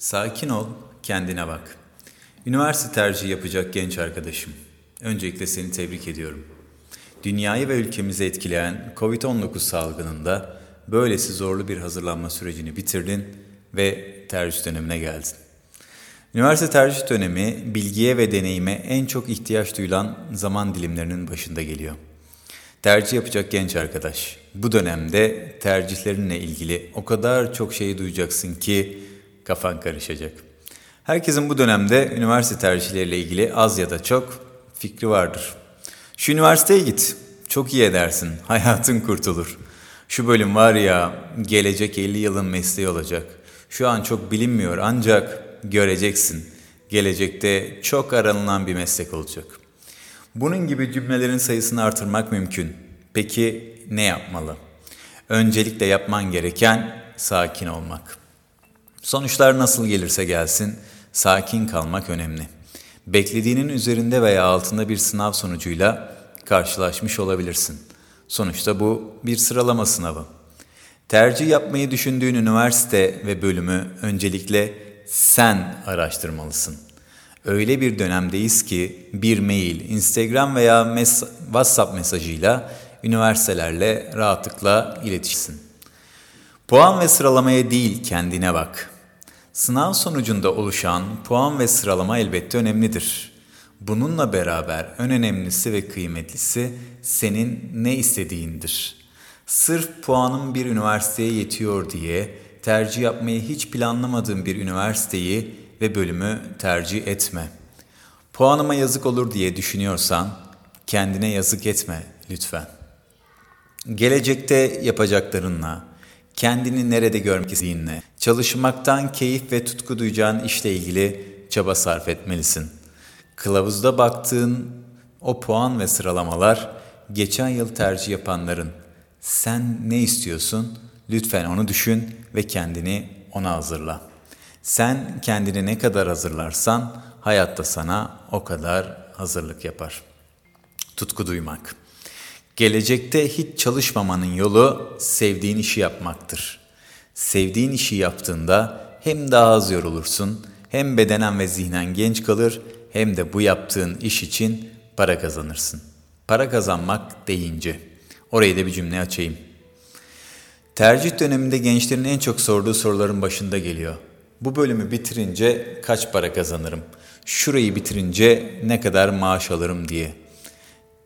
Sakin ol, kendine bak. Üniversite tercihi yapacak genç arkadaşım. Öncelikle seni tebrik ediyorum. Dünyayı ve ülkemizi etkileyen Covid-19 salgınında böylesi zorlu bir hazırlanma sürecini bitirdin ve tercih dönemine geldin. Üniversite tercih dönemi bilgiye ve deneyime en çok ihtiyaç duyulan zaman dilimlerinin başında geliyor. Tercih yapacak genç arkadaş, bu dönemde tercihlerinle ilgili o kadar çok şey duyacaksın ki kafan karışacak. Herkesin bu dönemde üniversite tercihleriyle ilgili az ya da çok fikri vardır. Şu üniversiteye git, çok iyi edersin, hayatın kurtulur. Şu bölüm var ya, gelecek 50 yılın mesleği olacak. Şu an çok bilinmiyor ancak göreceksin. Gelecekte çok aranılan bir meslek olacak. Bunun gibi cümlelerin sayısını artırmak mümkün. Peki ne yapmalı? Öncelikle yapman gereken sakin olmak. Sonuçlar nasıl gelirse gelsin, sakin kalmak önemli. Beklediğinin üzerinde veya altında bir sınav sonucuyla karşılaşmış olabilirsin. Sonuçta bu bir sıralama sınavı. Tercih yapmayı düşündüğün üniversite ve bölümü öncelikle sen araştırmalısın. Öyle bir dönemdeyiz ki bir mail, Instagram veya mes WhatsApp mesajıyla üniversitelerle rahatlıkla iletişsin. Puan ve sıralamaya değil kendine bak. Sınav sonucunda oluşan puan ve sıralama elbette önemlidir. Bununla beraber en önemlisi ve kıymetlisi senin ne istediğindir. Sırf puanın bir üniversiteye yetiyor diye tercih yapmayı hiç planlamadığın bir üniversiteyi ve bölümü tercih etme. Puanıma yazık olur diye düşünüyorsan kendine yazık etme lütfen. Gelecekte yapacaklarınla, kendini nerede görmek istediğinle, çalışmaktan keyif ve tutku duyacağın işle ilgili çaba sarf etmelisin. Kılavuzda baktığın o puan ve sıralamalar geçen yıl tercih yapanların sen ne istiyorsun? Lütfen onu düşün ve kendini ona hazırla. Sen kendini ne kadar hazırlarsan hayatta sana o kadar hazırlık yapar. Tutku duymak. Gelecekte hiç çalışmamanın yolu sevdiğin işi yapmaktır. Sevdiğin işi yaptığında hem daha az yorulursun, hem bedenen ve zihnen genç kalır, hem de bu yaptığın iş için para kazanırsın. Para kazanmak deyince. Orayı da bir cümle açayım. Tercih döneminde gençlerin en çok sorduğu soruların başında geliyor. Bu bölümü bitirince kaç para kazanırım? Şurayı bitirince ne kadar maaş alırım diye.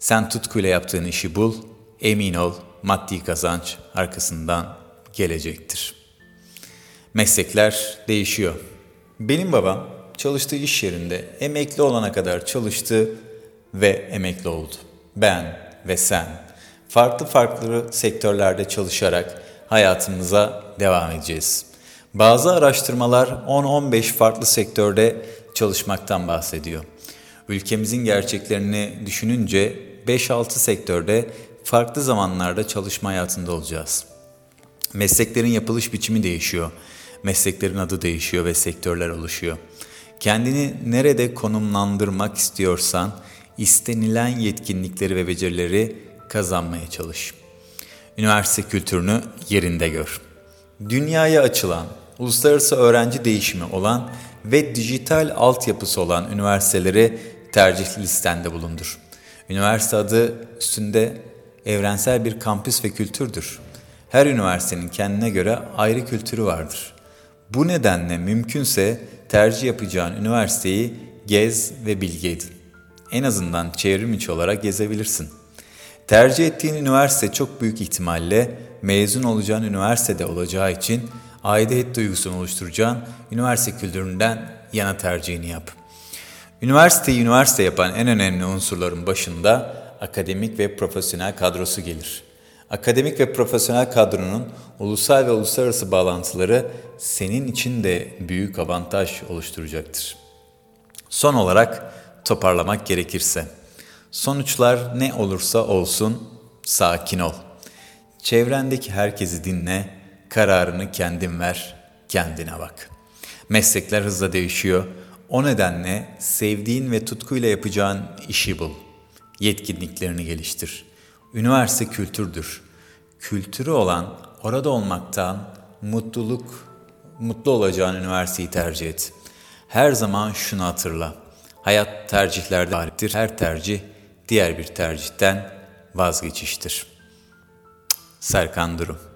Sen tutkuyla yaptığın işi bul, emin ol maddi kazanç arkasından gelecektir. Meslekler değişiyor. Benim babam çalıştığı iş yerinde emekli olana kadar çalıştı ve emekli oldu. Ben ve sen farklı farklı sektörlerde çalışarak hayatımıza devam edeceğiz. Bazı araştırmalar 10-15 farklı sektörde çalışmaktan bahsediyor. Ülkemizin gerçeklerini düşününce 5-6 sektörde farklı zamanlarda çalışma hayatında olacağız. Mesleklerin yapılış biçimi değişiyor. Mesleklerin adı değişiyor ve sektörler oluşuyor. Kendini nerede konumlandırmak istiyorsan istenilen yetkinlikleri ve becerileri kazanmaya çalış. Üniversite kültürünü yerinde gör. Dünyaya açılan, uluslararası öğrenci değişimi olan ve dijital altyapısı olan üniversiteleri tercih listende bulundur. Üniversite adı üstünde evrensel bir kampüs ve kültürdür. Her üniversitenin kendine göre ayrı kültürü vardır. Bu nedenle mümkünse tercih yapacağın üniversiteyi gez ve bilgi edin. En azından çevrim içi olarak gezebilirsin. Tercih ettiğin üniversite çok büyük ihtimalle mezun olacağın üniversitede olacağı için aidiyet duygusunu oluşturacağın üniversite kültüründen yana tercihini yap. Üniversiteyi üniversite yapan en önemli unsurların başında akademik ve profesyonel kadrosu gelir. Akademik ve profesyonel kadronun ulusal ve uluslararası bağlantıları senin için de büyük avantaj oluşturacaktır. Son olarak toparlamak gerekirse, sonuçlar ne olursa olsun sakin ol. Çevrendeki herkesi dinle, kararını kendin ver, kendine bak. Meslekler hızla değişiyor. O nedenle sevdiğin ve tutkuyla yapacağın işi bul. Yetkinliklerini geliştir. Üniversite kültürdür. Kültürü olan orada olmaktan mutluluk mutlu olacağın üniversiteyi tercih et. Her zaman şunu hatırla. Hayat tercihlerde galiptir. Her tercih diğer bir tercihten vazgeçiştir. Serkan Durum